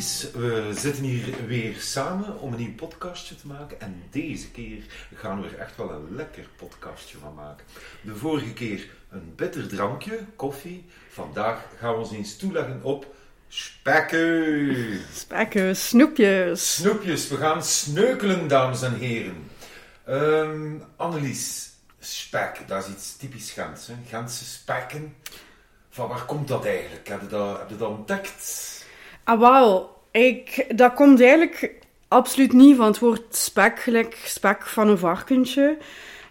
Annelies, we zitten hier weer samen om een nieuw podcastje te maken. En deze keer gaan we er echt wel een lekker podcastje van maken. De vorige keer een bitter drankje, koffie. Vandaag gaan we ons eens toeleggen op spekken. Spekken, snoepjes. Snoepjes, we gaan sneukelen, dames en heren. Ehm Annelies, spek, dat is iets typisch Gens. Hè? Gentse spekken. Van waar komt dat eigenlijk? Heb je dat, heb je dat ontdekt? Ah, wel. Ik, dat komt eigenlijk absoluut niet van het woord spek, gelijk spek van een varkentje.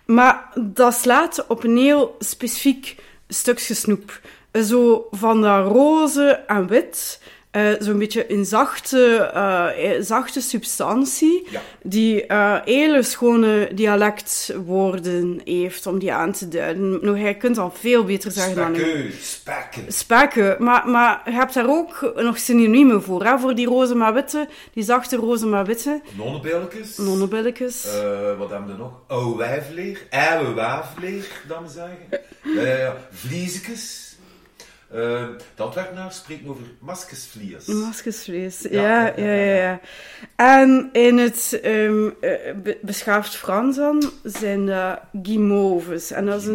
Maar dat slaat op een heel specifiek stukje snoep. Zo van dat roze en wit. Eh, Zo'n beetje een zachte, eh, eh, zachte substantie. Ja. Die eh, hele schone dialectwoorden heeft om die aan te duiden. Nou, je kunt al veel beter zeggen dan ik. Spekken, spekken. Maar, maar je hebt daar ook nog synoniemen voor, hè? voor die roze maar witte, die zachte roze maar witte. Eh, wat hebben we nog? Oh, wijfleer. Oude waafleer, dan zeggen. Eh vliezekes. Eh, de Antwerpenaar spreekt over maskesvliers. Maskesvlees, Ja, ja, ja. En in het be- beschaafd Frans dan zijn dat guimauves. En dat is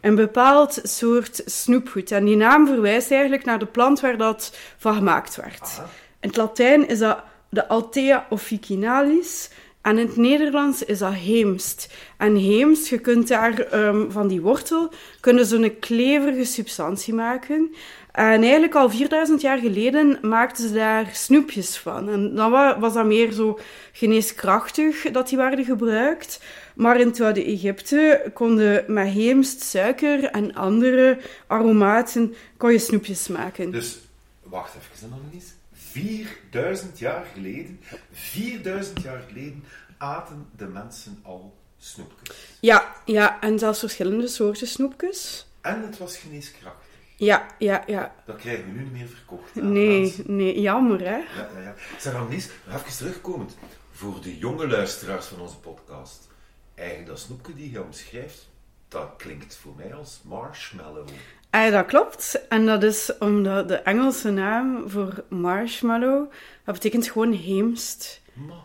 een, bepaald soort snoepgoed. En die naam verwijst eigenlijk naar de plant waar dat van gemaakt werd. Aha. In het Latijn is dat de Althea officinalis. En in het Nederlands is dat heemst. En heemst, je kunt daar ehm, van die wortel kunnen zo'n kleverige substantie maken. En eigenlijk al 4000 jaar geleden maakten ze daar snoepjes van. En dan wa- was dat meer zo geneeskrachtig dat die werden gebruikt. Maar in het oude Egypte konden met heemst, suiker en andere aromaten kon je snoepjes maken. Dus, wacht even, Annelies. 4000 jaar geleden, 4000 jaar geleden aten de mensen al snoepjes. Ja, ja, en zelfs verschillende soorten snoepjes. En het was geneeskrachtig. Ja, ja, ja. Dat krijgen we nu niet meer verkocht. Nee, nee, jammer hè. Ja, ja, ja. Zeg Annelies, nog even terugkomend. Voor de jonge luisteraars van onze podcast. Eigenlijk dat snoepje die je omschrijft, dat klinkt voor mij als marshmallow. Ah, dat klopt. En dat is omdat de Engelse naam voor marshmallow, dat betekent gewoon heemst. Maar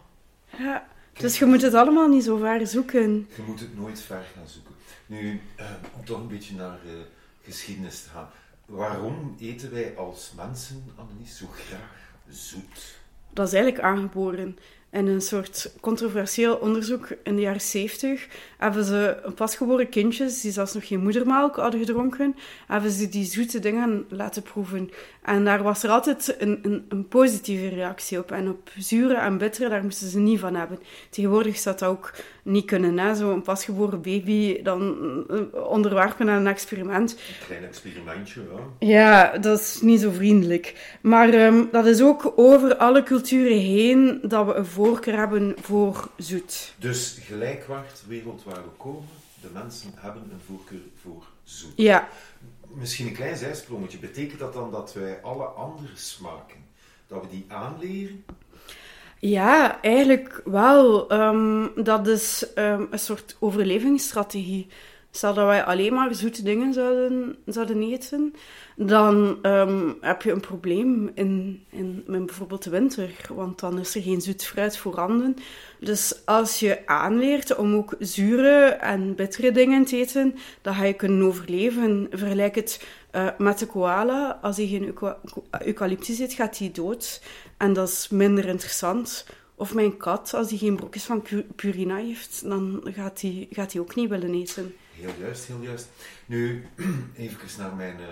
Ja. Dus je moet het allemaal niet zo ver zoeken. je moet het nooit ver gaan zoeken. Nu, eh, om toch een beetje naar eh, geschiedenis te gaan. Waarom eten wij als mensen, Annelies, zo graag zoet? Dat is eigenlijk aangeboren. In een soort controversieel onderzoek in de jaren 70 hebben ze pasgeboren kindjes, die zelfs nog geen moedermelk hadden gedronken, hebben ze die zoete dingen laten proeven. En daar was er altijd een, een, een positieve reactie op. En op zure en bittere, daar moesten ze niet van hebben. Tegenwoordig zou dat ook niet kunnen. hè. Zo'n pasgeboren baby dan eh, onderwerpen aan een experiment. Een klein experimentje, ja. Ja, dat is niet zo vriendelijk. Maar ehm, dat is ook over alle culturen heen dat we een voorkeur hebben voor zoet. Dus gelijkwaardig wereld waar we komen, de mensen hebben een voorkeur voor zoet. Ja, Misschien een klein zijsprongetje. Betekent dat dan dat wij alle andere smaken, dat we die aanleren? ja eigenlijk wel. Ehm, dat is ehm, een soort overlevingsstrategie. Stel dat wij alleen maar zoete dingen zouden, zouden eten, dan ehm, heb je een probleem in, in, in bijvoorbeeld de winter, want dan is er geen zoet fruit voorhanden. Dus als je aanleert om ook zure en bittere dingen te eten, dan ga je kunnen overleven. Vergelijk het eh, met de koala. Als hij geen euca- eucalyptus eet, gaat hij dood. En dat is minder interessant. Of mijn kat, als hij geen brokjes van pu- Purina heeft, dan gaat hij, gaat ook niet willen eten. Heel juist, heel juist. Nu, even naar mijn eh,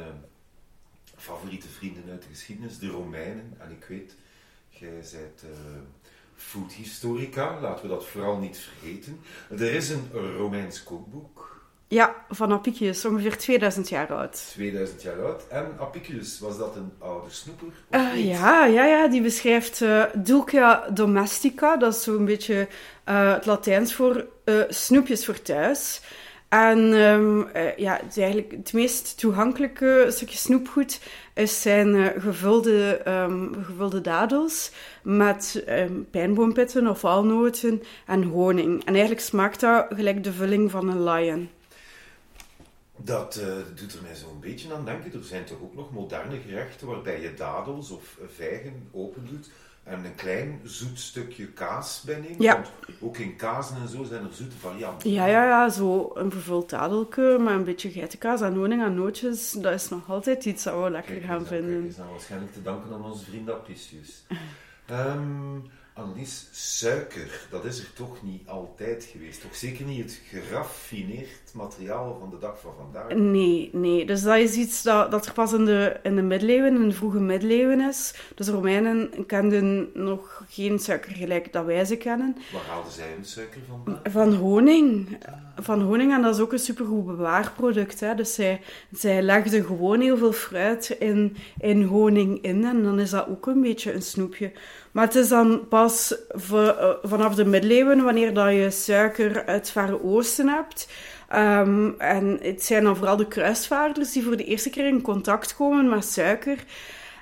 favoriete vrienden uit de geschiedenis, de Romeinen. En ik weet, jij bent eh foodhistorica, laten we dat vooral niet vergeten. Er is een Romeins kookboek, Ja, van Apicius, ongeveer 2000 jaar oud. 2000 jaar oud. En Apicius, was dat een oude snoeper? Eh, ja, ja, ja, die beschrijft eh dulcia domestica. Dat is zo'n beetje het Latijns voor snoepjes voor thuis. En ehm, eh, ja, het, eigenlijk het meest toegankelijke stukje snoepgoed is zijn eh, gevulde, ehm, gevulde dadels met ehm, pijnboompitten of walnoten en honing. En eigenlijk smaakt dat gelijk de vulling van een lion. Dat eh, doet er mij zo'n beetje aan denken. Er zijn toch ook nog moderne gerechten waarbij je dadels of vijgen open doet en een klein zoet stukje kaas bij neemt. Ja. Want ook in kazen en zo zijn er zoete varianten. Ja, ja, ja, zo een vervuld tadelke met een beetje geitenkaas en honing en nootjes. Dat is nog altijd iets dat we lekker Kijk, gaan vinden. eens aan. waarschijnlijk te danken aan onze vriend Apicius. Ehm Annelies, suiker, dat is er toch niet altijd geweest. Toch zeker niet het geraffineerd materiaal van de dag van vandaag. Nee, nee. Dus dat is iets dat, dat er pas in de, in de middeleeuwen, in de vroege middeleeuwen is. Dus de Romeinen kenden nog geen suiker gelijk dat wij ze kennen. Waar haalden zij hun suiker vandaan? Van honing. Van honing, en dat is ook een supergoed bewaarproduct. Hè. Dus zij, zij legden gewoon heel veel fruit in, in honing in. En dan is dat ook een beetje een snoepje. Maar het is dan pas eh, vanaf de middeleeuwen, wanneer dat je suiker uit het Verre Oosten hebt. Ehm, en het zijn dan vooral de kruisvaarders die voor de eerste keer in contact komen met suiker.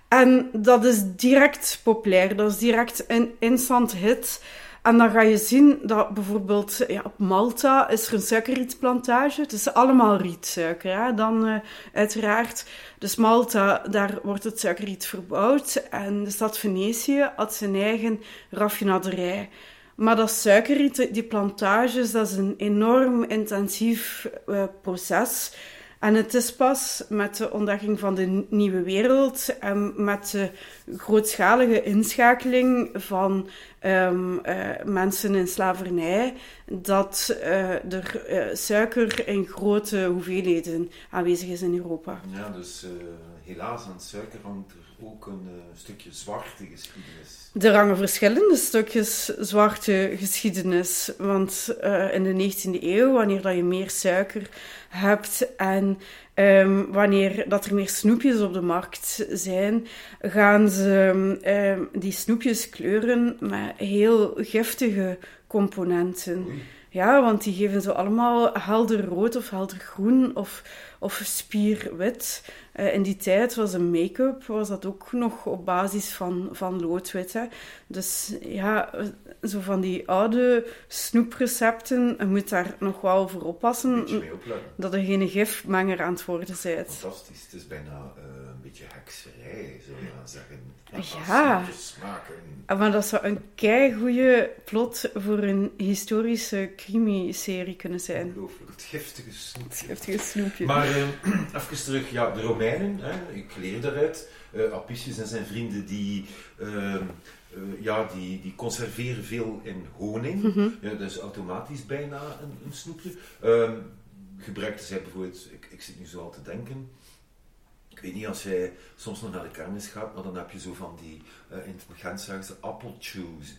En dat is direct populair, dat is direct een instant hit. En dan ga je zien dat bijvoorbeeld ja, op Malta is er een suikerrietplantage. Het is allemaal rietsuiker. Hè? Dan eh, uiteraard. Dus Malta, daar wordt het suikerriet verbouwd. En de stad Venetië had zijn eigen raffinaderij. Maar dat suikerriet, die plantages, dat is een enorm intensief eh, proces. En het is pas met de ontdekking van de nieuwe wereld en met de grootschalige inschakeling van ehm, eh, mensen in slavernij dat eh, er eh, suiker in grote hoeveelheden aanwezig is in Europa. Ja, dus helaas aan het suiker hangt er ook een eh, stukje zwarte geschiedenis. Er hangen verschillende stukjes zwarte geschiedenis. Want eh, in de 19e eeuw, wanneer dat je meer suiker hebt en ehm, wanneer dat er meer snoepjes op de markt zijn, gaan ze ehm, die snoepjes kleuren met heel giftige componenten. Oei. Ja, want die geven zo allemaal helder rood of helder groen of, of spierwit. Eh, in die tijd was een make-up was dat ook nog op basis van, van loodwit. Hè. Dus ja, eh, zo van die oude snoeprecepten, je moet daar nog wel voor oppassen dat er geen gifmenger aan het worden bent. Fantastisch. Het is bijna eh, een beetje hekserij, zou je zeggen. Ja. Ah, Maar dat zou een keigoede plot voor een historische crimi-serie kunnen zijn. Ongelooflijk. Het giftige snoepje. Heftige snoepje. Maar eh, even terug, ja, de Romeinen, hè, ik leer daaruit. Eh Apicius en zijn vrienden die, ehm, eh, ja, die, die conserveren veel in honing. Mhm. Ja, dat is automatisch bijna een, een snoepje. Ehm gebruikten zij bijvoorbeeld, ik, ik zit nu zo al te denken. Ik weet niet als jij soms nog naar de kermis gaat, maar dan heb je zo van die, eh, in het Gent zeggen ze apple juice.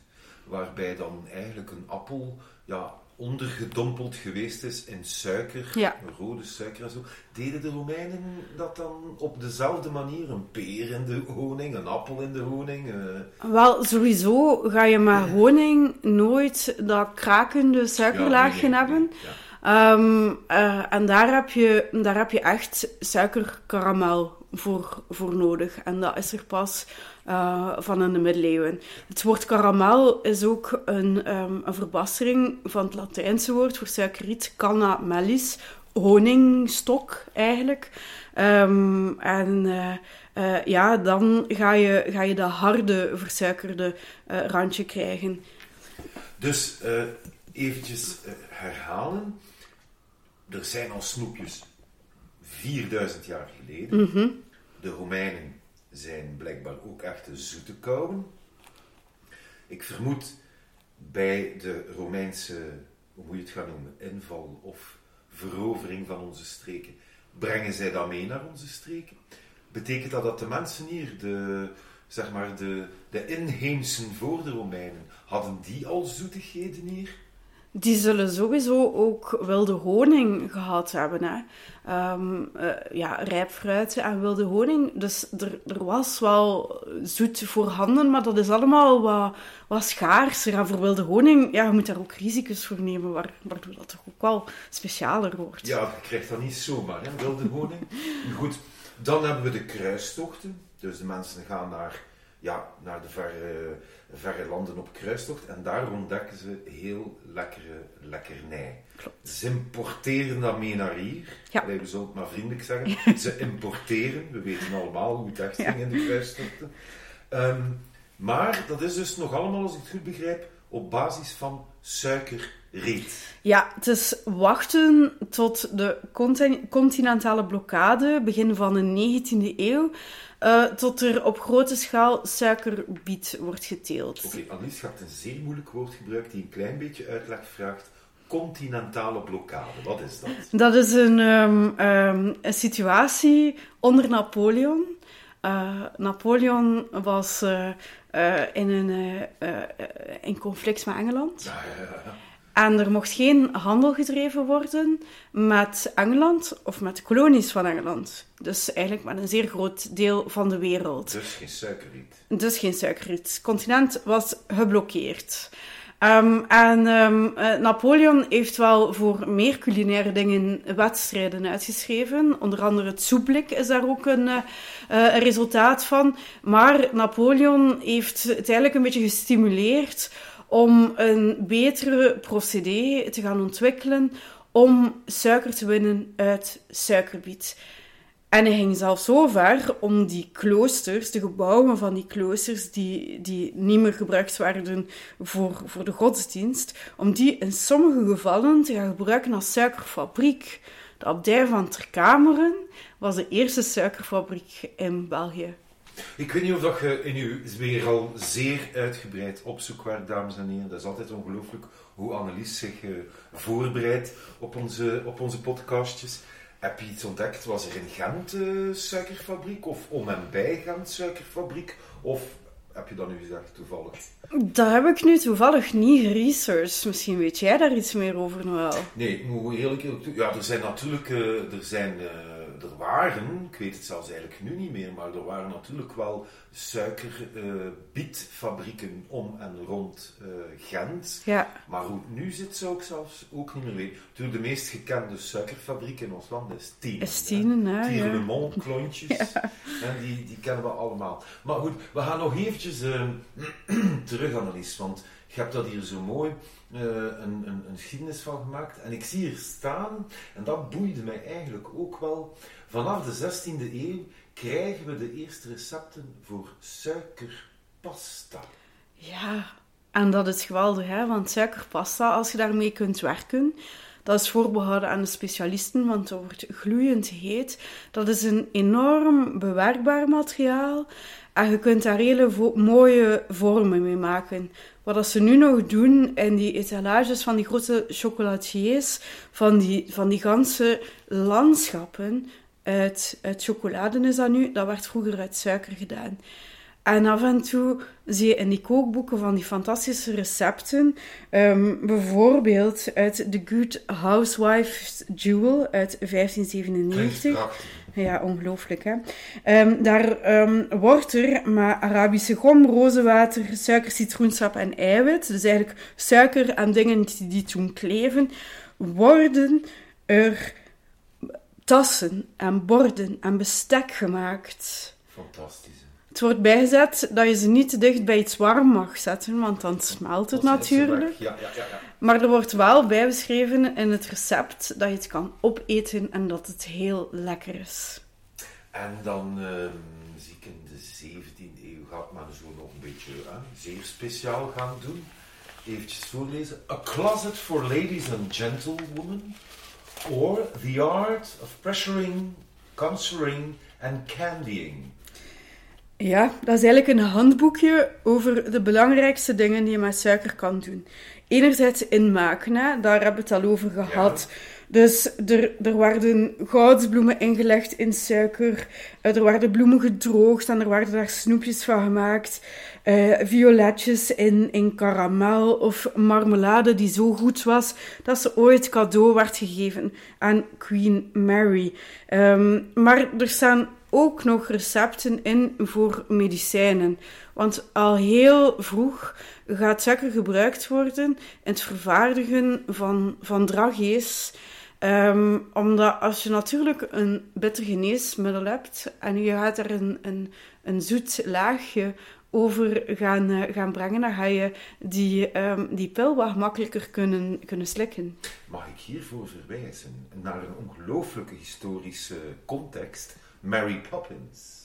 Waarbij dan eigenlijk een appel ja, ondergedompeld geweest is in suiker, Ja. rode suiker en zo. Deden de Romeinen dat dan op dezelfde manier? Een peer in de honing, een appel in de honing? eh, Wel, sowieso ga je met honing nooit dat krakende suikerlaagje ja, nee, nee, hebben. ja. Ehm, eh, en daar heb, je, daar heb je echt suikerkaramel voor, voor nodig. En dat is er pas eh, van in de middeleeuwen. Het woord karamel is ook een, ehm, een verbastering van het Latijnse woord voor suikerriet, canna mellis, honingstok eigenlijk. Ehm, en eh, ja, dan ga je, ga je dat harde, versuikerde randje krijgen. Dus eventjes herhalen. Er zijn al snoepjes 4000 jaar geleden. Mhm. De Romeinen zijn blijkbaar ook echte zoete kouwen. Ik vermoed bij de Romeinse, hoe moet je het gaan noemen, inval of verovering van onze streken, brengen zij dat mee naar onze streken? Betekent dat dat de mensen hier, de, zeg maar de, de inheemsen voor de Romeinen, hadden die al zoetigheden hier? Die zullen sowieso ook wilde honing gehad hebben. Hè? Ehm, eh, ja, rijp en wilde honing. Dus er, er was wel zoet voorhanden, maar dat is allemaal wat, wat schaarser. En voor wilde honing, ja, je moet daar ook risico's voor nemen, waar- waardoor dat toch ook wel specialer wordt. Ja, je krijgt dat niet zomaar, hè, wilde honing. Goed, dan hebben we de kruistochten. Dus de mensen gaan naar ja, naar de verre, verre landen op kruistocht. En daar ontdekken ze heel lekkere lekkernij. Klopt. Ze importeren dat mee naar hier. Ja. Allee, we zullen het maar vriendelijk zeggen. Ze importeren. We weten allemaal hoe het echt ging in de kruistochten. Ehm, maar dat is dus nog allemaal, als ik het goed begrijp, op basis van suikerreet. Ja, het is wachten tot de contin- continentale blokkade, begin van de 19e eeuw, eh, tot er op grote schaal suikerbiet wordt geteeld. Oké, Annelies gaat een zeer moeilijk woord gebruiken die een klein beetje uitleg vraagt. Continentale blokkade, wat is dat? Dat is een, ehm, ehm, een situatie onder Napoleon. Eh, Napoleon was eh, in een in conflict met Engeland. Ja, ja, ja. En er mocht geen handel gedreven worden met Engeland of met de kolonies van Engeland. Dus eigenlijk met een zeer groot deel van de wereld. Dus geen suikerriet. Dus geen suikerriet. Het continent was geblokkeerd. Ehm, en ehm, eh, Napoleon heeft wel voor meer culinaire dingen wedstrijden uitgeschreven. Onder andere het soeplik is daar ook een, eh, een resultaat van. Maar Napoleon heeft het eigenlijk een beetje gestimuleerd om een betere procedé te gaan ontwikkelen om suiker te winnen uit suikerbiet. En hij ging zelfs zo ver om die kloosters, de gebouwen van die kloosters, die, die niet meer gebruikt werden voor, voor de godsdienst, om die in sommige gevallen te gaan gebruiken als suikerfabriek. De abdij van Terkameren was de eerste suikerfabriek in België. Ik weet niet of dat je in uw weer al zeer uitgebreid opzoekwerk, dames en heren. Dat is altijd ongelooflijk hoe Annelies zich eh, voorbereidt op onze, op onze podcastjes. Heb je iets ontdekt? Was er in Gent eh, suikerfabriek? Of om en bij Gent suikerfabriek? Of heb je dat nu gezegd toevallig? Dat heb ik nu toevallig niet geresearched. Misschien weet jij daar iets meer over, Noël. Nee, ik moet eerlijk eerlijk toe. Ja, er zijn natuurlijk, eh, er zijn, eh, er waren, ik weet het zelfs eigenlijk nu niet meer, maar er waren natuurlijk wel suikerbietfabrieken om en rond eh, Gent. Ja. Maar hoe het nu zit, zou ik zelfs ook niet meer weten. Natuurlijk, de meest gekende suikerfabriek in ons land is Tienen. Is Tienen, hè, ja. Tierenmont, klontjes. En die, die kennen we allemaal. Maar goed, we gaan nog eventjes eh, terug, Annelies, want je hebt dat hier zo mooi eh, een, een, een geschiedenis van gemaakt. En ik zie hier staan, en dat boeide mij eigenlijk ook wel, vanaf de 16e eeuw krijgen we de eerste recepten voor suikerpasta. Ja, en dat is geweldig, hè? want suikerpasta, als je daarmee kunt werken, dat is voorbehouden aan de specialisten, want dat wordt gloeiend heet. Dat is een enorm bewerkbaar materiaal en je kunt daar hele mooie vormen mee maken. Wat dat ze nu nog doen in die etalages van die grote chocolatiers, van die, van die ganse landschappen, uit, uit chocolade is dat nu, dat werd vroeger uit suiker gedaan. En af en toe zie je in die kookboeken van die fantastische recepten, ehm, bijvoorbeeld uit The Good Housewife's Jewel uit Klinkt 1597. Ja, ongelooflijk, hè. Ehm, daar ehm, wordt er met Arabische gom, rozenwater, suiker, citroensap en eiwit, dus eigenlijk suiker en dingen die, die toen kleven, worden er tassen en borden en bestek gemaakt. Fantastisch. Het wordt bijgezet dat je ze niet te dicht bij iets warm mag zetten, want dan smelt het natuurlijk. Ja, ja, ja. Maar er wordt wel bijbeschreven in het recept dat je het kan opeten en dat het heel lekker is. En dan ehm, zie ik in de 17e eeuw gaat men zo nog een beetje hè, zeer speciaal gaan doen. Eventjes voorlezen. A closet for ladies and gentlewomen. Or the art of pressuring, counseling and candying. Ja, dat is eigenlijk een handboekje over de belangrijkste dingen die je met suiker kan doen. Enerzijds inmaken, hè, daar hebben we het al over gehad. Dus er, er werden goudsbloemen ingelegd in suiker, eh, er werden bloemen gedroogd en er werden daar snoepjes van gemaakt. Eh, violetjes in, in karamel of marmelade die zo goed was dat ze ooit cadeau werd gegeven aan Queen Mary. Ehm, maar er staan ook nog recepten in voor medicijnen. Want al heel vroeg gaat suiker gebruikt worden in het vervaardigen van, van. Ehm, omdat als je natuurlijk een bitter geneesmiddel hebt en je gaat er een, een, een zoet laagje over gaan, eh, gaan brengen, dan ga je die, ehm, die pil wat makkelijker kunnen, kunnen slikken. Mag ik hiervoor verwijzen naar een ongelooflijke historische context? Mary Poppins.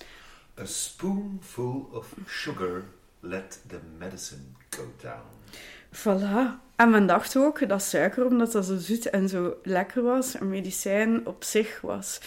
A spoonful of sugar let the medicine go down. Voilà. En men dacht ook dat suiker, omdat dat zo zoet en zo lekker was, een medicijn op zich was.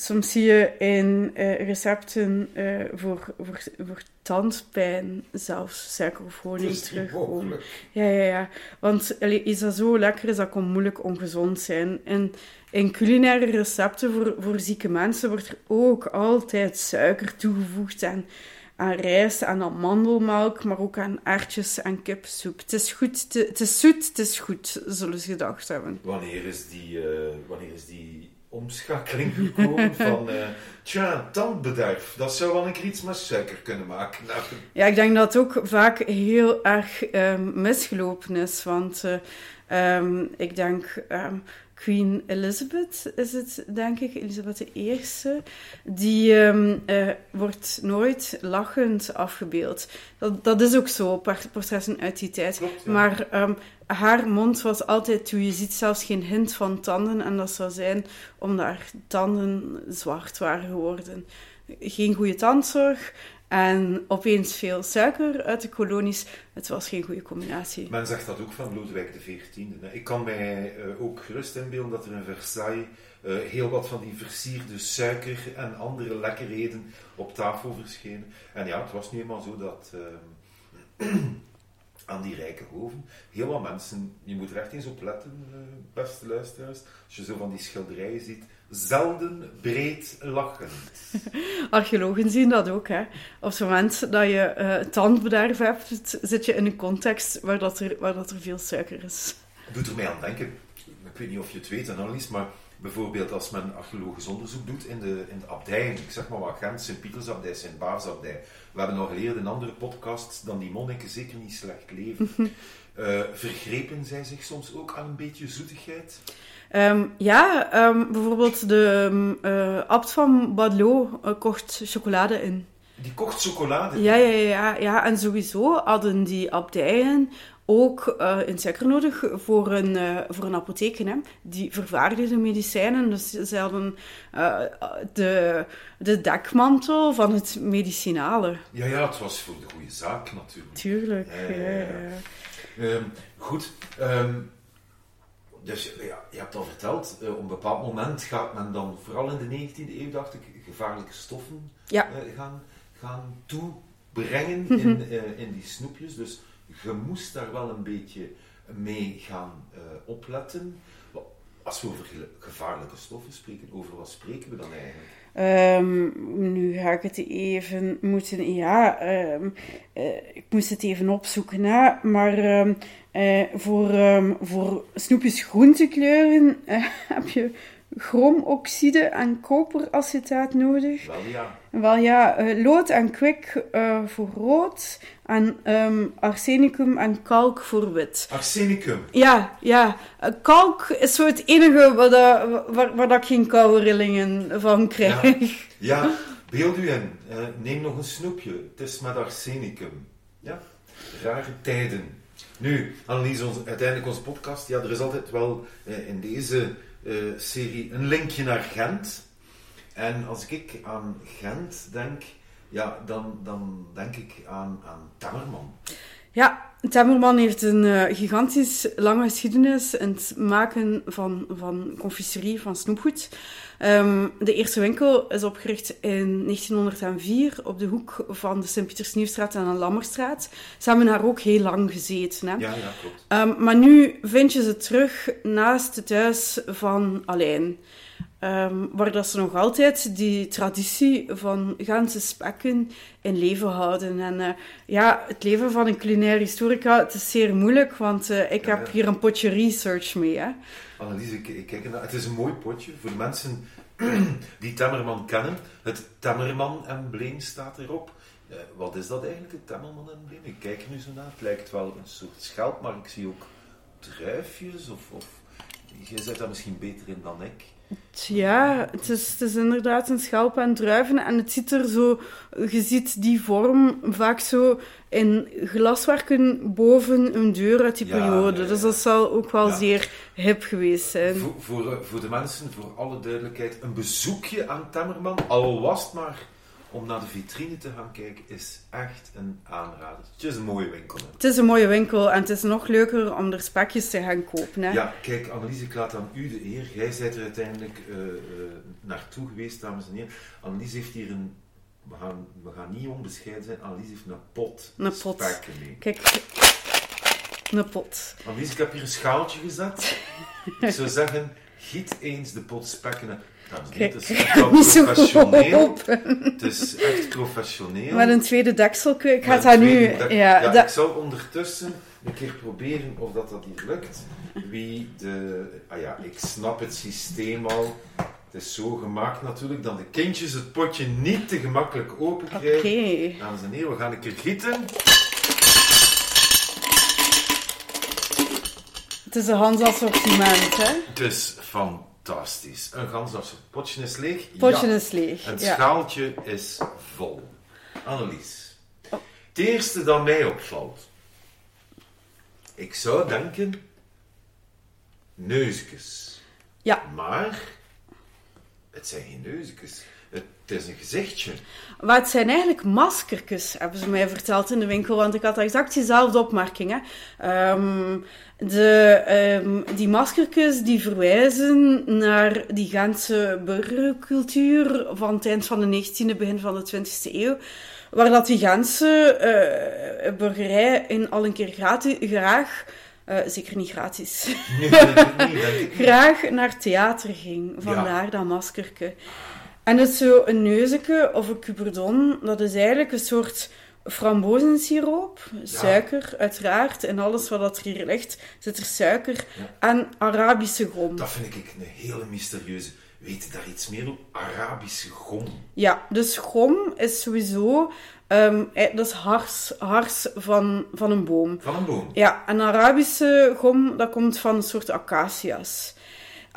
Soms zie je in uh, recepten uh, voor, voor, voor tandpijn zelfs suiker of honing terugkomen. Ja, ja, ja. Want allee, is dat zo lekker is, dat kan moeilijk ongezond zijn. En in culinaire recepten voor, voor zieke mensen wordt er ook altijd suiker toegevoegd aan, aan rijst, aan amandelmelk, maar ook aan aardjes en kipsoep. Het is goed, het is zoet, het is goed, zullen ze gedacht hebben. Wanneer is die, uh, wanneer is die omschakeling gekomen van, uh, tja, tandbederf, dat zou wel een keer iets met suiker kunnen maken. Nou, Ja, ik denk dat het ook vaak heel erg um, misgelopen is, want uh, um, ik denk... Um, Queen Elizabeth is het, denk ik, Elizabeth I. Die um, uh, wordt nooit lachend afgebeeld. Dat, dat is ook zo, portretten uit die tijd. Klopt, ja. Maar um, haar mond was altijd toe. Je ziet zelfs geen hint van tanden. En dat zou zijn omdat haar tanden zwart waren geworden. Geen goede tandzorg. En opeens veel suiker uit de kolonies. Het was geen goede combinatie. Men zegt dat ook van Lodewijk XIV. Ik kan mij uh, ook gerust inbeelden dat er in Versailles uh, heel wat van die versierde suiker en andere lekkerheden op tafel verschenen. En ja, het was nu eenmaal zo dat uh, aan die rijke hoven heel wat mensen, je moet er echt eens op letten, uh, beste luisteraars, als je zo van die schilderijen ziet, zelden breed lachend. Archeologen zien dat ook. Hè. Op het moment dat je uh, tandbederf hebt, zit je in een context waar, dat er, waar dat er veel suiker is. Doet er mij aan denken, ik weet niet of je het weet, Annelies, maar bijvoorbeeld als men archeologisch onderzoek doet in de, in de abdijen, ik zeg maar wat Gent, Sint-Pietersabdij, Sint-Baarsabdij. We hebben al geleerd in andere podcasts dat die monniken zeker niet slecht leven. uh, vergrepen zij zich soms ook aan een beetje zoetigheid? Um, ja, um, bijvoorbeeld de uh, abt van Badelot uh, kocht chocolade in. Die kocht chocolade? Ja, ja, ja, ja. En sowieso hadden die abdijen ook uh, een suiker nodig voor een, uh, voor een apotheek. Hè. Die vervaardigden medicijnen. Dus ze hadden uh, de, de dekmantel van het medicinale. Ja, ja, het was voor de goede zaak natuurlijk. Tuurlijk, ja. ja, ja. Um, goed. Um, dus ja, je hebt al verteld, op een bepaald moment gaat men dan, vooral in de 19e eeuw, dacht ik, gevaarlijke stoffen ja. gaan, gaan toebrengen in, in die snoepjes. Dus je moest daar wel een beetje mee gaan opletten. Als we over gevaarlijke stoffen spreken, over wat spreken we dan eigenlijk? Um, nu ga ik het even moeten, ja, um, uh, ik moest het even opzoeken, hè, maar um, uh, voor, voor snoepjes groentekleuren heb je chromoxide en koperacetaat nodig. Wel ja. Wel ja, uh, lood en kwik uh, voor rood en um, arsenicum en kalk voor wit. Arsenicum? Ja, ja. Uh, kalk is zo het enige waar, dat, waar, waar dat ik geen koude rillingen van krijg. Ja, ja. beeld u in. neem nog een snoepje. Het is met arsenicum. Ja, rare tijden. Nu, Annelies, ons, uiteindelijk onze podcast. Ja, er is altijd wel in deze serie een linkje naar Gent. En als ik aan Gent denk, ja, dan, dan denk ik aan, aan Temmerman. Ja, Temmerman heeft een uh, gigantisch lange geschiedenis in het maken van, van confiserie, van snoepgoed. Um, de eerste winkel is opgericht in 1904 op de hoek van de Sint-Pietersnieuwstraat en de Lammerstraat. Ze hebben daar ook heel lang gezeten. Hè? Ja, ja, klopt. Um, maar nu vind je ze terug naast het huis van Alain. Um, waar dat ze nog altijd die traditie van ganse spekken in leven houden. En uh, ja, het leven van een culinaire historica, het is zeer moeilijk, want uh, ik Ja, heb ja. hier een potje research mee. Hè. Annelies, ik, ik kijk ernaar. Het is een mooi potje voor mensen die Temmerman kennen. Het Temmerman-embleem staat erop. Eh, wat is dat eigenlijk, het Temmerman-embleem? Ik kijk er nu zo naar. Het lijkt wel een soort schelp, maar ik zie ook druifjes of... of jij zit daar misschien beter in dan ik. Ja, het is, het is inderdaad een schelp en druiven. En het ziet er zo... Je ziet die vorm vaak zo in glaswerken boven een deur uit die Ja, periode. ja. Dus dat zal ook wel Ja. zeer hip geweest zijn. Voor, voor, voor de mensen, voor alle duidelijkheid, een bezoekje aan Temmerman, al was het maar om naar de vitrine te gaan kijken, is echt een aanrader. Het is een mooie winkel. hè. Het is een mooie winkel en het is nog leuker om er spekjes te gaan kopen. Hè? Ja, kijk, Annelies, ik laat aan u de eer. Jij bent er uiteindelijk eh, eh, naartoe geweest, dames en heren. Annelies heeft hier een... We gaan, we gaan niet onbescheiden zijn. Annelies heeft een pot Een pot. spekken mee. Kijk, een pot. Annelies, ik heb hier een schaaltje gezet. Ik zou zeggen, giet eens de pot spekken. Kijk, het is echt wel niet zo professioneel. Het is echt professioneel. Met een tweede dekselke. Ik ga een nu... Ja, ja, dat- ik zal ondertussen een keer proberen of dat, dat hier lukt. Wie de... Ah ja, ik snap het systeem al. Het is zo gemaakt natuurlijk dat de kindjes het potje niet te gemakkelijk open Oké. krijgen. Dames en heren, we gaan een keer gieten. Het is een Hans assortiment, hè. Het is fantastisch. Een gans als het potje is leeg. Potje ja. is leeg. Het ja. schaaltje is vol. Annelies. Oh. Het eerste dat mij opvalt. Ik zou denken... Neusjes. Ja. Maar... Het zijn geen neusjes. Het is een gezichtje. Maar het zijn eigenlijk maskertjes, hebben ze mij verteld in de winkel. Want ik had exact diezelfde opmerking. Hè. Ehm, de, ehm, die maskertjes die verwijzen naar die Gentse burgercultuur van het eind van de 19e, begin van de 20e eeuw. Waar dat die Gentse eh, burgerij in al een keer gratis, graag, eh, zeker niet gratis, Nee, graag naar theater ging. Vandaar dat maskerke. En het is zo een neuzeke of een cuperdon, dat is eigenlijk een soort frambozensiroop, suiker uiteraard. In alles wat dat er hier ligt zit er suiker en Arabische gom. Dat vind ik een hele mysterieuze. Weet je daar iets meer op? Arabische gom. Ja, dus gom is sowieso, ehm, eh, dat is hars, hars van, van een boom. Van een boom. Ja, en Arabische gom, dat komt van een soort acacia's.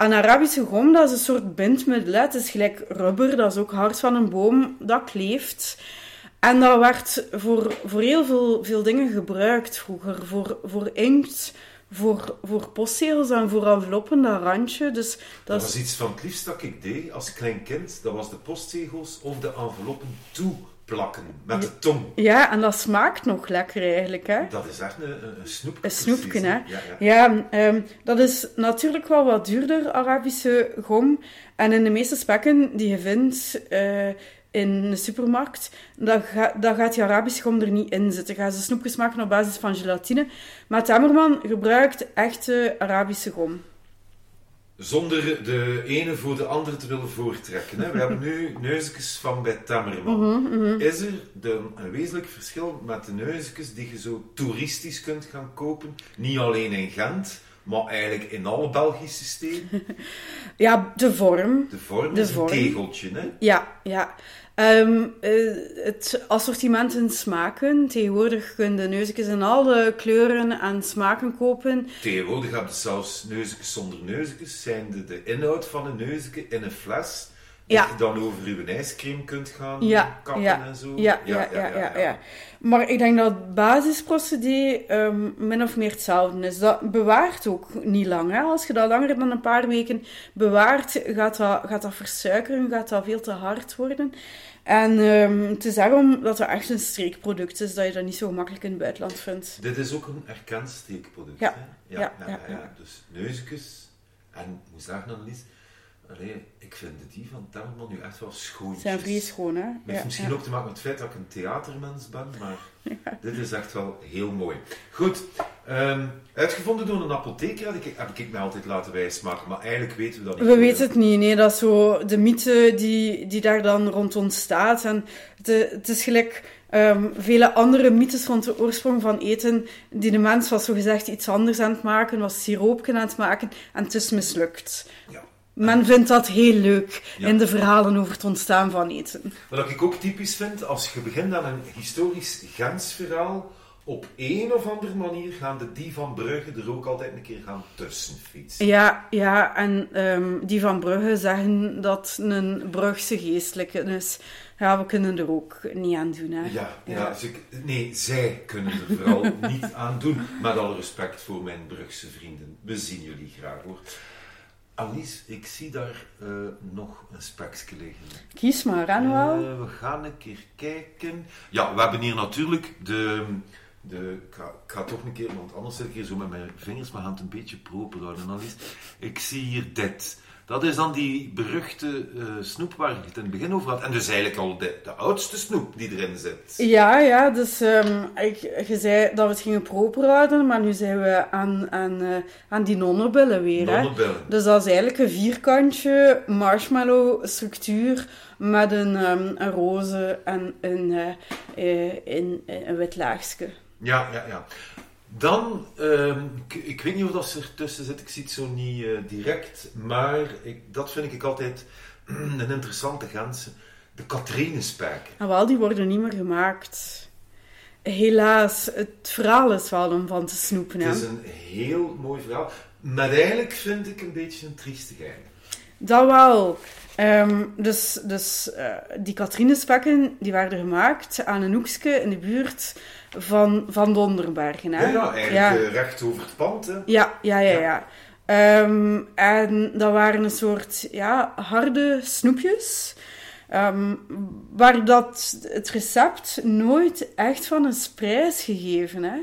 En Arabische gom, dat is een soort bindmiddel. Het is gelijk rubber, dat is ook hard van een boom, dat kleeft. En dat werd voor, voor heel veel, veel dingen gebruikt vroeger. Voor, voor inkt, voor, voor postzegels en voor enveloppen, dat randje. Dus Dat dat was is... iets van het liefst dat ik deed als klein kind. Dat was de postzegels of de enveloppen met de tong. Ja, en dat smaakt nog lekker eigenlijk, hè. Dat is echt een, snoepje. Een snoepje, hè? Ja, ja. Ja, ehm, dat is natuurlijk wel wat duurder, Arabische gom. En in de meeste spekken die je vindt eh, in de supermarkt, dan, ga- dan gaat die Arabische gom er niet in zitten. Gaan ze snoepjes maken op basis van gelatine. Maar Temmerman gebruikt echte Arabische gom. Zonder de ene voor de andere te willen voortrekken. Hè. We hebben nu neusjes van bij Tammerman. Mhm, Is er een wezenlijk verschil met de neusjes die je zo toeristisch kunt gaan kopen? Niet alleen in Gent, maar eigenlijk in alle Belgische steden. Ja, de vorm. De vorm De is een tegeltje. Hè. Ja, ja. Ehm, eh, het assortiment in smaken. Tegenwoordig kun je neusjes in alle kleuren en smaken kopen. Tegenwoordig heb je zelfs neusjes zonder neusjes. Zijn de, de inhoud van een neusje in een fles. Dat je dan over je ijscream kunt gaan Ja, kappen ja, en zo. Ja, ja, ja, ja, ja. Maar ik denk dat het basisprocedé ehm, min of meer hetzelfde is. Dat bewaart ook niet lang. Hè? Als je dat langer dan een paar weken bewaart, gaat dat, gaat dat versuikeren, gaat dat veel te hard worden. En ehm, het is daarom dat het echt een streekproduct is, dat je dat niet zo gemakkelijk in het buitenland vindt. Dit is ook een erkend steekproduct. Ja. Hè? Ja, ja, ja. Dus neusjes. En Annelies, allee, ik vind die van Telman nu echt wel schoon. Zijn vrij schoon, hè? Het heeft Ja, misschien ja. ook te maken met het feit dat ik een theatermens ben, maar dit is echt wel heel mooi. Goed, ehm, uitgevonden door een apotheker heb ik, heb ik mij altijd laten wijsmaken, maar eigenlijk weten we dat niet. We weten het niet, nee. Dat is zo de mythe die, die daar dan rond ontstaat. En het, het is gelijk ehm, vele andere mythes rond de oorsprong van eten, die de mens was zogezegd iets anders aan het maken, was siroopje aan het maken, en het is mislukt. Ja. Men vindt dat heel leuk Ja. in de verhalen over het ontstaan van eten. Wat ik ook typisch vind, als je begint aan een historisch Gens verhaal, op een of andere manier gaan de die van Brugge er ook altijd een keer gaan tussen fietsen. Ja, ja en ehm, die van Brugge zeggen dat een Brugse geestelijke is. Ja, we kunnen er ook niet aan doen. Hè. Ja, ja. nee, zij kunnen er vooral niet aan doen. Met alle respect voor mijn Brugse vrienden. We zien jullie graag hoor. Alice, ik zie daar eh, nog een spekje liggen. Kies maar, Noël? Eh, we gaan een keer kijken. Ja, we hebben hier natuurlijk de... de ik, ga, ik ga toch een keer, want anders zit ik hier zo met mijn vingers mijn hand een beetje proper houden. Alice. Ik zie hier dit. Dat is dan die beruchte eh, snoep waar ik het in het begin over had. En dus eigenlijk al de, de oudste snoep die erin zit. Ja, ja, dus ehm, ik, je zei dat we het gingen proper houden, maar nu zijn we aan, aan, eh, aan die nonnenbillen weer. Hè? Dus dat is eigenlijk een vierkantje marshmallow structuur met een, ehm, een roze en een, eh, een, een wit laagje. Ja, ja, ja. Dan, ehm, ik, ik weet niet of dat ze ertussen zit, ik zie het zo niet eh, direct, maar ik, dat vind ik altijd een interessante ganse. De Katrinespeken. En wel, die worden niet meer gemaakt. Helaas, het verhaal is wel om van te snoepen. Hè? Het is een heel mooi verhaal, maar eigenlijk vind ik een beetje een triestig einde. Dat wel. Ehm, dus dus eh, die Katrinespekken die werden gemaakt aan een hoekje in de buurt van, van Donderbergen. Hè? Ja, ja eigenlijk eh, recht over het pand. Hè. Ja, ja, ja. Ja. ja. Ehm, en dat waren een soort ja, harde snoepjes. ehm, waar dat het recept nooit echt van is prijsgegeven. Hè?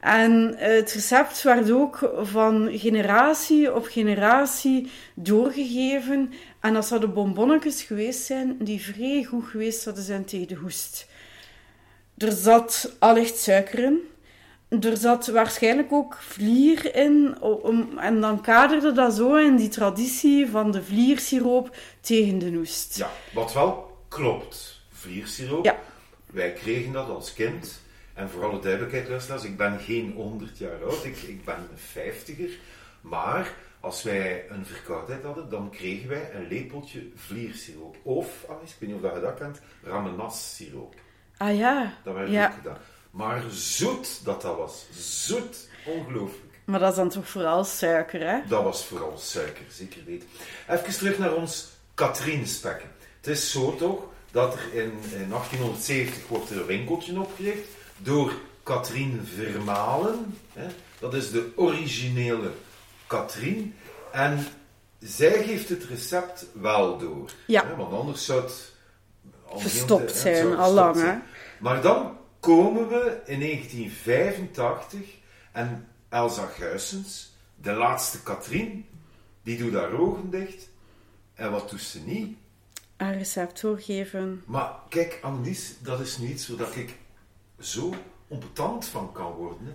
En het recept werd ook van generatie op generatie doorgegeven. En dat zouden bonbonnetjes geweest zijn die vrij goed geweest zouden zijn tegen de hoest. Er zat allicht suiker in. Er zat waarschijnlijk ook vlier in. Om, en dan kaderde dat zo in die traditie van de vliersiroop tegen de hoest. Ja, wat wel klopt. Vliersiroop. Ja. Wij kregen dat als kind. En voor alle duidelijkheid, luisteraars, ik ben geen 100 jaar oud, ik, ik ben een vijftiger. Maar als wij een verkoudheid hadden, dan kregen wij een lepeltje vliersiroop. Of, Alice, ik weet niet of dat je dat kent, ramenassiroop. Ah ja. Dat werd ja. ook gedaan. Maar zoet dat dat was. Zoet. Ongelooflijk. Maar dat is dan toch vooral suiker, hè? Dat was vooral suiker, zeker weten. Even terug naar ons Katrinespekken. Het is zo toch dat er in, in 1870 wordt er een winkeltje opgericht door Katrien Vermalen. Hè. Dat is de originele Katrien. En zij geeft het recept wel door. Ja. Hè, want anders zou het... Verstopt zijn, al lang, verstopt hè? zijn. Maar dan komen we in 1985 en Elsa Guissens, de laatste Katrien, die doet haar ogen dicht. En wat doet ze niet? Een recept doorgeven. Maar kijk, Annelies, dat is nu iets waar ik zo onbetant van kan worden. hè.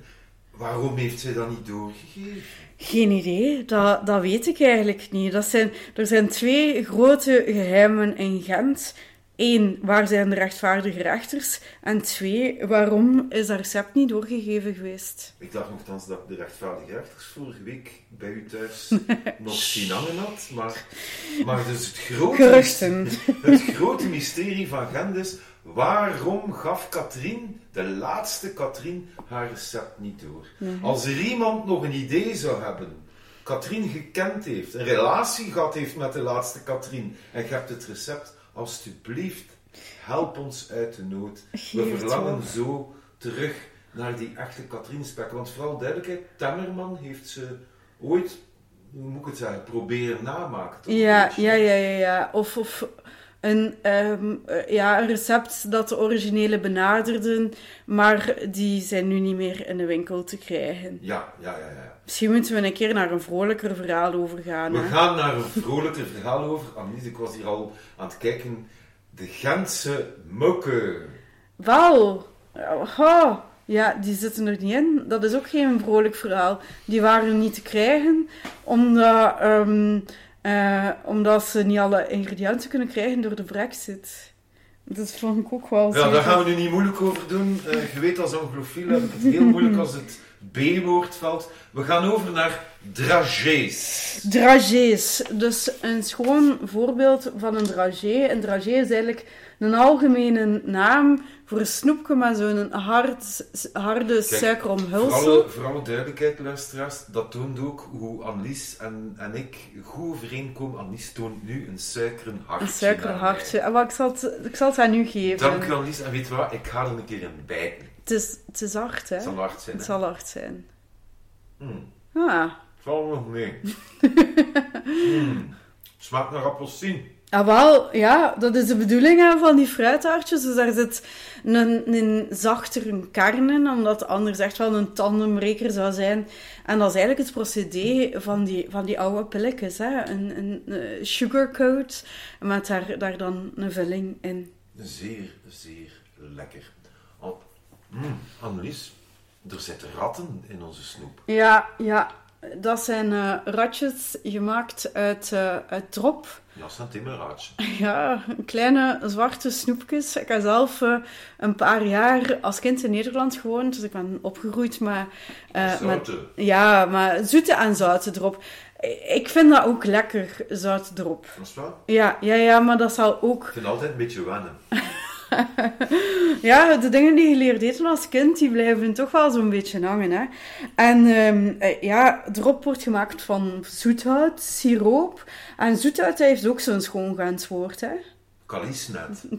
Waarom heeft zij dat niet doorgegeven? Geen idee, dat, dat weet ik eigenlijk niet. Dat zijn, er zijn twee grote geheimen in Gent. Eén, waar zijn de rechtvaardige rechters? En twee, waarom is dat recept niet doorgegeven geweest? Ik dacht nogthans dat de rechtvaardige rechters vorige week bij u thuis nog zien hangen had. Maar, maar dus het grote, het grote mysterie van Gent is... Waarom gaf Katrien, de laatste Katrien, haar recept niet door? Als er iemand nog een idee zou hebben... Katrien gekend heeft, een relatie gehad heeft met de laatste Katrien... en je hebt het recept, alstublieft, help ons uit de nood. We verlangen wel. zo terug naar die echte Katrienspekken. Want vooral duidelijkheid, Temmerman heeft ze ooit, hoe moet ik het zeggen, proberen namaken. Ja, ja, ja, ja, ja. Of, of een, ehm, eh, ja, een recept dat de originele benaderden, maar die zijn nu niet meer in de winkel te krijgen. Ja, ja, ja. ja. Misschien moeten we een keer naar een vrolijker verhaal overgaan. We hè. gaan naar een vrolijker verhaal over. Annelies, ik was hier al aan het kijken. De Gentse mukken. Wel, oh, ja, die zitten er niet in. Dat is ook geen vrolijk verhaal. Die waren niet te krijgen, omdat, ehm, eh, omdat ze niet alle ingrediënten kunnen krijgen door de brexit. Dat vond ik ook wel Ja, daar gaan we nu niet moeilijk over doen. Eh, je weet, als anglofiel heb ik het heel moeilijk als het B-woord valt. We gaan over naar dragées. Dragées. Dus een schoon voorbeeld van een dragé. Een dragé is eigenlijk een algemene naam voor een snoepje met zo'n hard, harde suikeromhulsel. Voor alle, voor alle duidelijkheid, luisteraars, dat toont ook hoe Annelies en, en ik goed overeenkomen. Annelies toont nu een suikeren hartje. Een suikerhartje. Ik zal, het, ik zal het aan u geven. Dank u, Annelies. En weet je wat? Ik ga er een keer in bijten. Het is, het is hard, hè? Het zal hard zijn. Het zal hard zijn. Hmm. Ah. Nog mee. Hmm. Smaakt naar appelsien. Ah, wel, ja, dat is de bedoeling hè, van die fruitaartjes. Dus daar zit een, een zachtere kern in, omdat anders echt wel een tandembreker zou zijn. En dat is eigenlijk het procedé van die, van die oude pilletjes. Hè. Een, een, een sugarcoat met daar, daar dan een vulling in. Zeer, zeer lekker. Oh. Mm, Annelies, er zitten ratten in onze snoep. Ja, ja. Dat zijn eh, ratjes gemaakt uit, eh, uit drop. Ja, zijn timmerraadje. Ja, kleine zwarte snoepjes. Ik heb zelf eh, een paar jaar als kind in Nederland gewoond, dus ik ben opgegroeid met... met Zoute. ja, maar zoete en zoute erop. Ik vind dat ook lekker, zout erop. Dat is wel. Ja, ja, ja, maar dat zal ook... Ik vind altijd een beetje wennen. Ja, de dingen die je leert eten als kind, die blijven toch wel zo'n beetje hangen. Hè? En eh, ja, drop wordt gemaakt van zoethout, siroop. En zoethout heeft ook zo'n schoon hè. Kaliesnet. Een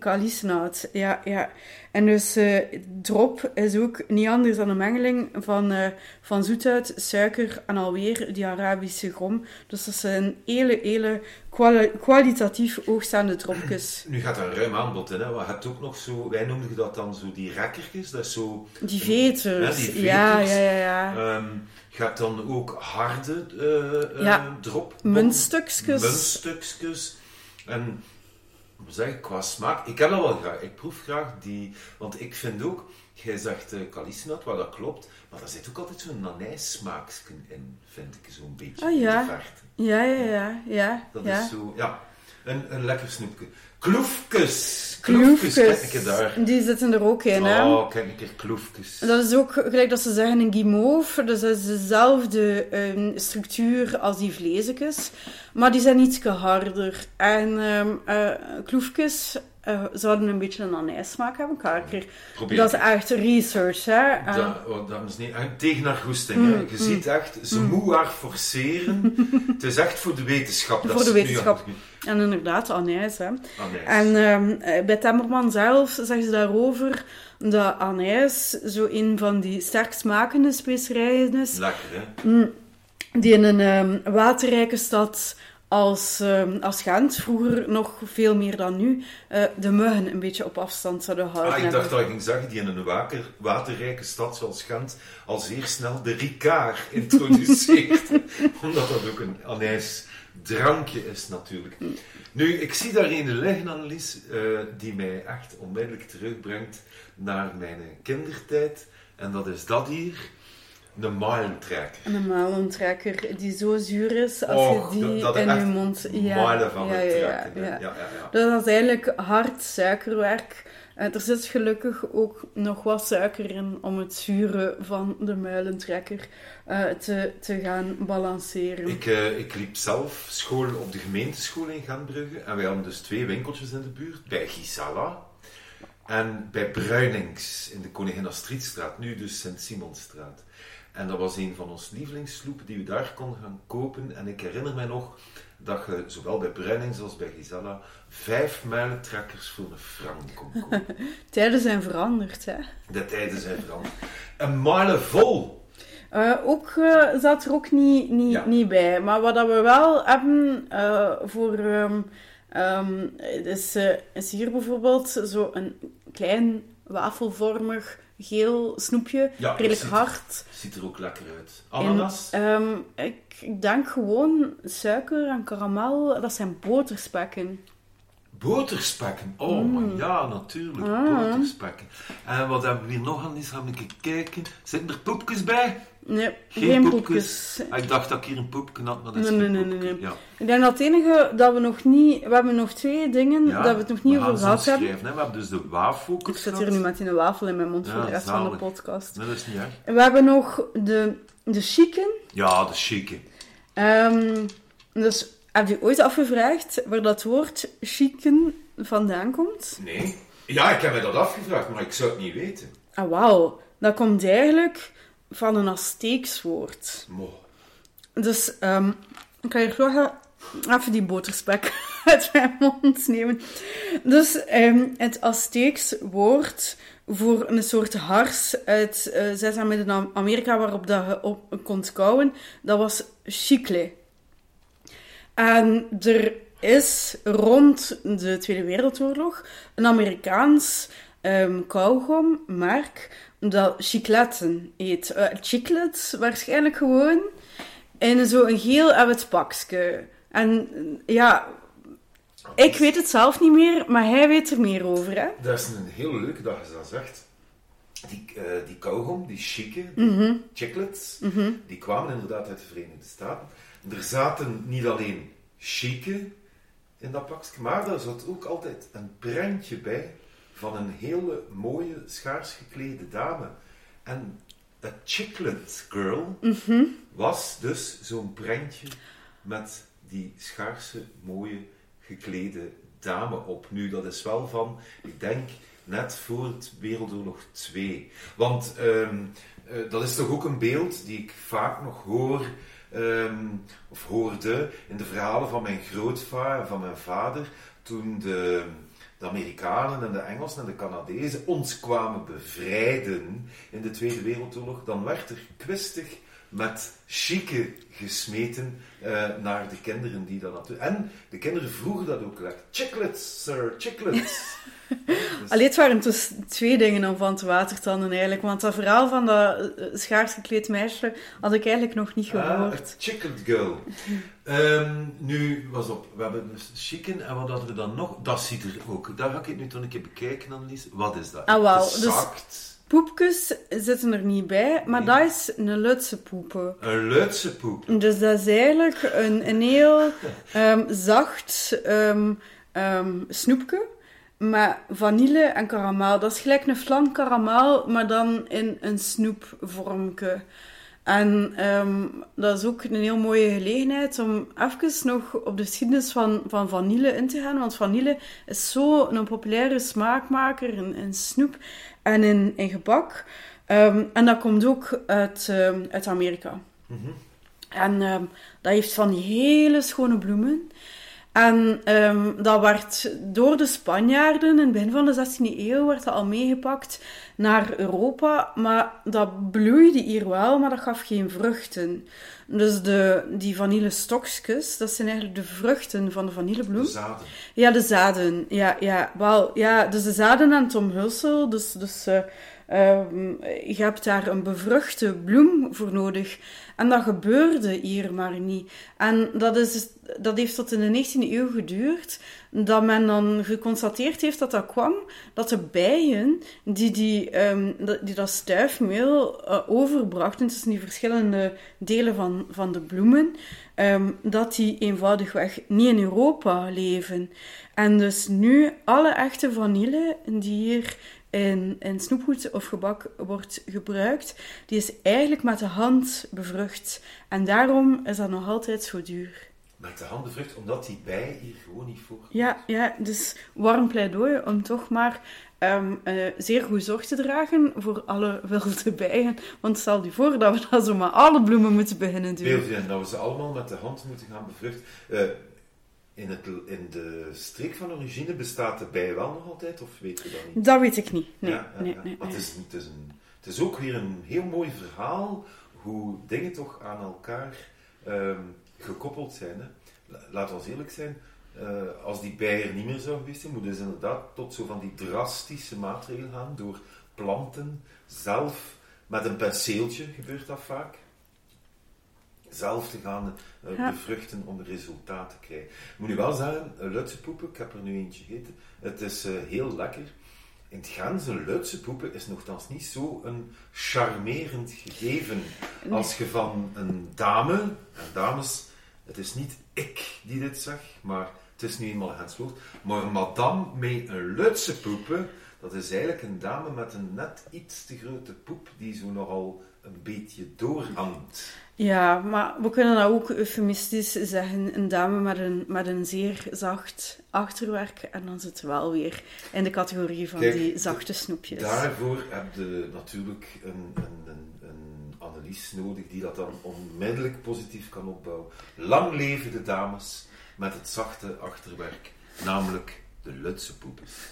ja, ja. En dus eh, drop is ook niet anders dan een mengeling van, eh, van zoethout, suiker en alweer die Arabische grom. Dus dat zijn hele, hele kwali- kwalitatief hoogstaande dropjes. Nu gaat er een ruim aanbod in. Hè. Je hebt ook nog zo, wij noemden dat dan zo die rekkertjes. Dat is zo... Die veters. Ja, die Ja, veters. ja, ja, ja. Ehm, je hebt dan ook harde Ja. drop. Muntstukjes. Muntstukjes. En hoe zeg ik, qua smaak, ik heb dat wel graag. Ik proef graag die, want ik vind ook, jij zegt uh, kaliesnut, wat dat klopt, maar daar zit ook altijd zo'n anijssmaakje in, vind ik zo'n beetje. Ah, ja. Ja, ja, ja, ja. Dat ja. is zo, ja, een, een lekker snoepje. Kijk een keer daar. Die zitten er ook in, hè. Oh, kijk een keer kloefjes. Dat is ook gelijk dat ze zeggen een guimauve. Dus dat is dezelfde ehm, structuur als die vleesjes. Maar die zijn iets harder. En eh, kloefjes eh, zouden een beetje een anijssmaak hebben. Probeer Dat is echt research, hè. Eh, Dat, oh, dames en heren, en tegen haar goesting. hè. Mm, Je ziet echt, ze moet haar forceren. het is echt voor de wetenschap. dat Voor de wetenschap. En inderdaad, anijs, hè. En ehm, eh, bij Temmerman zelf zeggen ze daarover dat anijs zo een van die sterk smakende specerijen is. Lekker, hè? Die in een ehm, waterrijke stad als, ehm, als Gent, vroeger nog veel meer dan nu, eh, de muggen een beetje op afstand zouden houden. Ah, ik dacht dat ik ging zeggen, die in een waker, waterrijke stad zoals Gent al zeer snel de Ricard introduceert. Omdat dat ook een anijs drankje is natuurlijk. Nu, ik zie daar een liggen, Annelies, eh, die mij echt onmiddellijk terugbrengt naar mijn kindertijd. En dat is dat hier, een mailentrekker. Een malentrekker die zo zuur is als je die dat- dat in je mond... Van ja, hè. ja. Ja, ja, ja. Dat is eigenlijk hard suikerwerk. Eh, er zit gelukkig ook nog wat suiker in om het zure van de muilentrekker eh, te, te gaan balanceren. Ik, eh, ik liep zelf school op de gemeenteschool in Gentbrugge. En wij hadden dus twee winkeltjes in de buurt. Bij Gisala en bij Bruinings in de Koningin Astridstraat. Nu dus Sint-Simonstraat. En dat was een van onze lievelingssloepen die we daar konden gaan kopen. En ik herinner mij nog dat je zowel bij Bruinings als bij Gisala vijf mijlentrekkers voor een frank kon kopen. Tijden zijn veranderd, hè. De tijden zijn veranderd. Een mijlen vol. Eh, ook eh, zat er ook niet, niet, Ja. niet bij. Maar wat dat we wel hebben eh, voor... ehm, is, is hier bijvoorbeeld zo een klein wafelvormig geel snoepje. Ja, redelijk ziet- hard. Ziet er ook lekker uit. Ananas? En, ehm, ik, denk gewoon suiker en karamel, dat zijn boterspekken. Boterspekken. Oh, maar ja, natuurlijk. Boterspekken. En wat hebben we hier nog aan? Eens gaan we kijken. Zitten er poepjes bij? Nee, geen, poepjes. Ah, ik dacht dat ik hier een poepje had, maar dat is Nee, geen nee, nee, poepje. nee. Ja. Ik denk dat het enige dat we nog niet... We hebben nog twee dingen Ja, dat we het nog niet over gehad hebben. hè. We hebben dus de wafelkoek Ik zit hier nu met een wafel in mijn mond voor de rest van de podcast. Nee, dat is niet erg. En we hebben nog de, de chicken. Ja, de chique. Ehm, dus heb je ooit afgevraagd waar dat woord chicken vandaan komt? Nee. Ja, ik heb mij dat afgevraagd, maar ik zou het niet weten. Ah, wauw. Dat komt eigenlijk van een Azteeks woord. Mo. Dus ehm, ik kan hier toch even die boterspek uit mijn mond nemen. Dus ehm, het Azteeks woord voor een soort hars uit eh Zuid- en Midden-Amerika waarop dat je op kon kouwen, dat was chicle. En er is rond de Tweede Wereldoorlog een Amerikaans ehm kauwgommerk dat chicletten heet. Eh chiclets waarschijnlijk gewoon. In zo'n geel wit pakje. En ja, ik weet het zelf niet meer, maar hij weet er meer over, hè? Dat is een heel leuke dat je dat zegt. Die, eh die kauwgom, die chique, die chiclets, die kwamen inderdaad uit de Verenigde Staten. Er zaten niet alleen chique in dat pakje, maar er zat ook altijd een prentje bij van een hele mooie, schaars geklede dame. En een chiclet girl was dus zo'n prentje met die schaarse, mooie, geklede dame op. Nu, dat is wel van, ik denk, net voor het Wereldoorlog 2. Want ehm, eh, dat is toch ook een beeld die ik vaak nog hoor, ehm, of hoorde, in de verhalen van mijn grootvader en van mijn vader, toen de, de Amerikanen en de Engelsen en de Canadezen ons kwamen bevrijden in de Tweede Wereldoorlog, dan werd er kwistig met chique gesmeten eh, naar de kinderen die dat natuurlijk... En de kinderen vroegen dat ook lekker. Chiclets, sir, chiclets. dus, Allee, het waren dus twee dingen om van te watertanden eigenlijk. Want dat verhaal van dat eh, schaars gekleed meisje had ik eigenlijk nog niet ah, gehoord. chiclet girl. Ehm, nu, was op. We hebben dus chicken en wat hadden we dan nog? Dat ziet er ook. Daar ga ik het nu toch een keer bekijken, Annelies. Wat is dat? Ah, wauw, dus-. Poepjes zitten er niet bij, maar dat is een Lutse poepen. Een Luidse poep. Dus dat is eigenlijk een, een heel ehm, zacht ehm, snoepje met vanille en karamel. Dat is gelijk een flan karamel, maar dan in een snoepvormje. En ehm, dat is ook een heel mooie gelegenheid om even nog op de geschiedenis van, van vanille in te gaan. Want vanille is zo een populaire smaakmaker in, in snoep en in, in gebak. Ehm, en dat komt ook uit, ehm, uit Amerika. En ehm, dat heeft van die hele schone bloemen. En ehm, dat werd door de Spanjaarden in het begin van de 16e eeuw werd dat al meegepakt naar Europa. Maar dat bloeide hier wel, maar dat gaf geen vruchten. Dus de, die vanillestokjes, dat zijn eigenlijk de vruchten van de vanillebloem. De zaden. Ja, de zaden. Ja, ja, wel. Ja, dus de zaden en het omhulsel. Dus, dus eh, ehm, je hebt daar een bevruchte bloem voor nodig. En dat gebeurde hier maar niet. En dat, is, dat heeft tot in de 19e eeuw geduurd. Dat men dan geconstateerd heeft dat dat kwam. Dat de bijen die, die, ehm, die dat stuifmeel eh, overbrachten tussen die verschillende delen van, van de bloemen, ehm, dat die eenvoudigweg niet in Europa leven. En dus nu alle echte vanille die hier in, in snoepgoed of gebak wordt gebruikt, die is eigenlijk met de hand bevrucht. En daarom is dat nog altijd zo duur. Met de hand bevrucht, omdat die bij hier gewoon niet voor. Ja, ja, dus warm pleidooi om toch maar ehm, eh, zeer goed zorg te dragen voor alle wilde bijen. Want stel je voor dat we dat zo met alle bloemen moeten beginnen doen. Beeld je dat we ze allemaal met de hand moeten gaan bevruchten. Eh, in, het, in de streek van origine bestaat de bij wel nog altijd, of weet je dat niet? Dat weet ik niet. Nee, Ja, ja, nee, ja. nee. Maar nee. het, is, het, is een, het is ook weer een heel mooi verhaal hoe dingen toch aan elkaar ehm, gekoppeld zijn. Hè. La- Laten we eens eerlijk zijn, eh, als die bij er niet meer zou geweest zijn, moet dus inderdaad tot zo van die drastische maatregelen gaan door planten zelf met een penseeltje gebeurt dat vaak. Zelf te gaan uh, Ja. bevruchten om resultaat te krijgen. Ik moet nu wel zeggen, uh, Lutse poepen, ik heb er nu eentje gegeten, het is eh, heel lekker. In het ganse Lutse poepen is nogthans niet zo een charmerend gegeven als je van een dame, en dames, het is niet ik die dit zeg, maar het is nu eenmaal Hans Woord, maar een madame met een Lutse poepen, dat is eigenlijk een dame met een net iets te grote poep die zo nogal een beetje doorhangt. Ja, maar we kunnen dat ook eufemistisch zeggen. Een dame met een, met een zeer zacht achterwerk. En dan zit wel weer in de categorie van Kijk, die zachte snoepjes. Daarvoor heb je natuurlijk een, een, een, een analyse nodig die dat dan onmiddellijk positief kan opbouwen. Lang leven de dames met het zachte achterwerk, namelijk de Lutse poepes.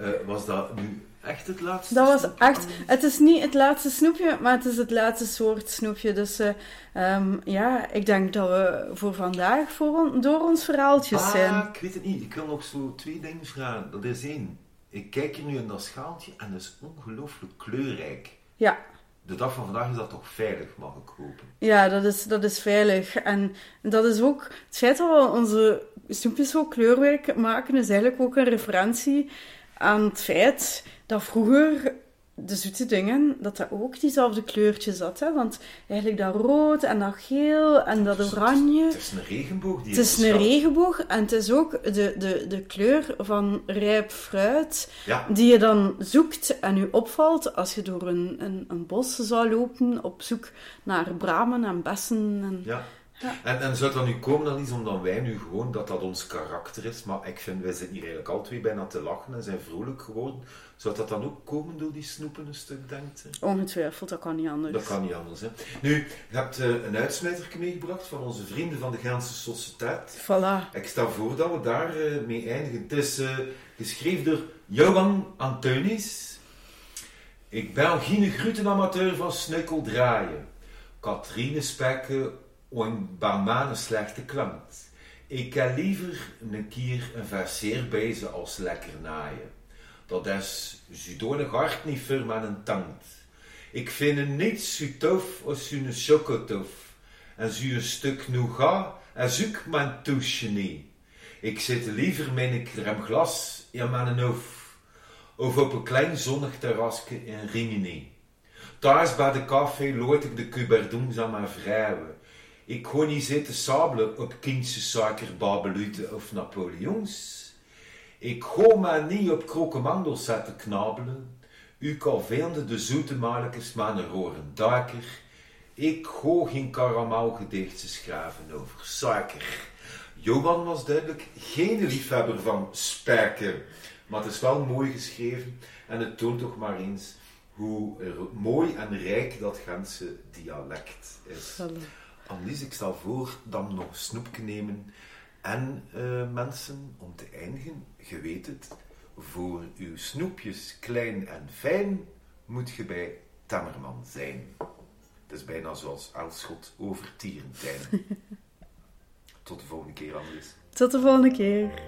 Eh, was dat nu echt het laatste? Dat was snoepje? echt... Het is niet het laatste snoepje, maar het is het laatste soort snoepje. Dus eh, ehm, ja, ik denk dat we voor vandaag voor on- door ons verhaaltjes Ah, zijn. ik weet het niet. Ik wil nog zo twee dingen vragen. Dat is één. Ik kijk hier nu in dat schaaltje en dat is ongelooflijk kleurrijk. Ja. De dag van vandaag is dat toch veilig, mag ik hopen. Ja, dat is, dat is veilig. En dat is ook... Het feit dat we onze snoepjes zo kleurrijk maken, is eigenlijk ook een referentie aan het feit dat vroeger de zoete dingen, dat dat ook diezelfde kleurtjes had. Hè? Want eigenlijk dat rood en dat geel en dat oranje... Het is een regenboog die Het is een regenboog en het is ook de, de, de kleur van rijp fruit Ja, die je dan zoekt en je opvalt als je door een, een, een bos zou lopen op zoek naar bramen en bessen. En... ja. Ja. En, en zou dat nu komen dan niet omdat wij nu gewoon dat dat ons karakter is, maar ik vind wij zitten hier eigenlijk al twee bijna te lachen en zijn vrolijk geworden. Zou dat dan ook komen door die snoepen een stuk, denkt u? Ongetwijfeld, dat kan niet anders. Dat kan niet anders. Hè? Nu, je hebt eh, een uitsmijter meegebracht van onze vrienden van de Gentse Sociëteit. Voilà. Ik stel voor dat we daar eh, mee eindigen. Het is eh, geschreven door Johan Anteunis. Ik ben geen groetenamateur van snukkel draaien. Katrine Spekke een slechte klant. Ik heb liever een keer een verseerbijze als lekker naaien. Dat is zudonig hart niet voor een tand. Ik vind het niet zo tof als een chocotof. En zo een stuk nougat en zoek mijn touche niet. Ik zit liever met een crème glas in mijn hoofd. Of op een klein zonnig terrasje in Rimini. Thuis bij de café lood ik de cuberdons aan mijn vrouwen. Ik kon niet zitten sabelen op Kingse suikerbabeluten of Napoleons. Ik ga mij niet op krokemandels zetten knabelen. U kan veende de zoete mannetjes met een roren duiker. Ik ga geen karamelgedichten schrijven over suiker. Johan was duidelijk geen liefhebber van spijken. Maar het is wel mooi geschreven en het toont toch maar eens hoe mooi en rijk dat Gentse dialect is. Annelies, ik stel voor dat we nog een snoepje nemen. En eh, mensen, om te eindigen, je weet het, voor uw snoepjes klein en fijn moet je bij Temmerman zijn. Het is bijna zoals Elschot over Tierentijn. Tot de volgende keer, Annelies. Tot de volgende keer.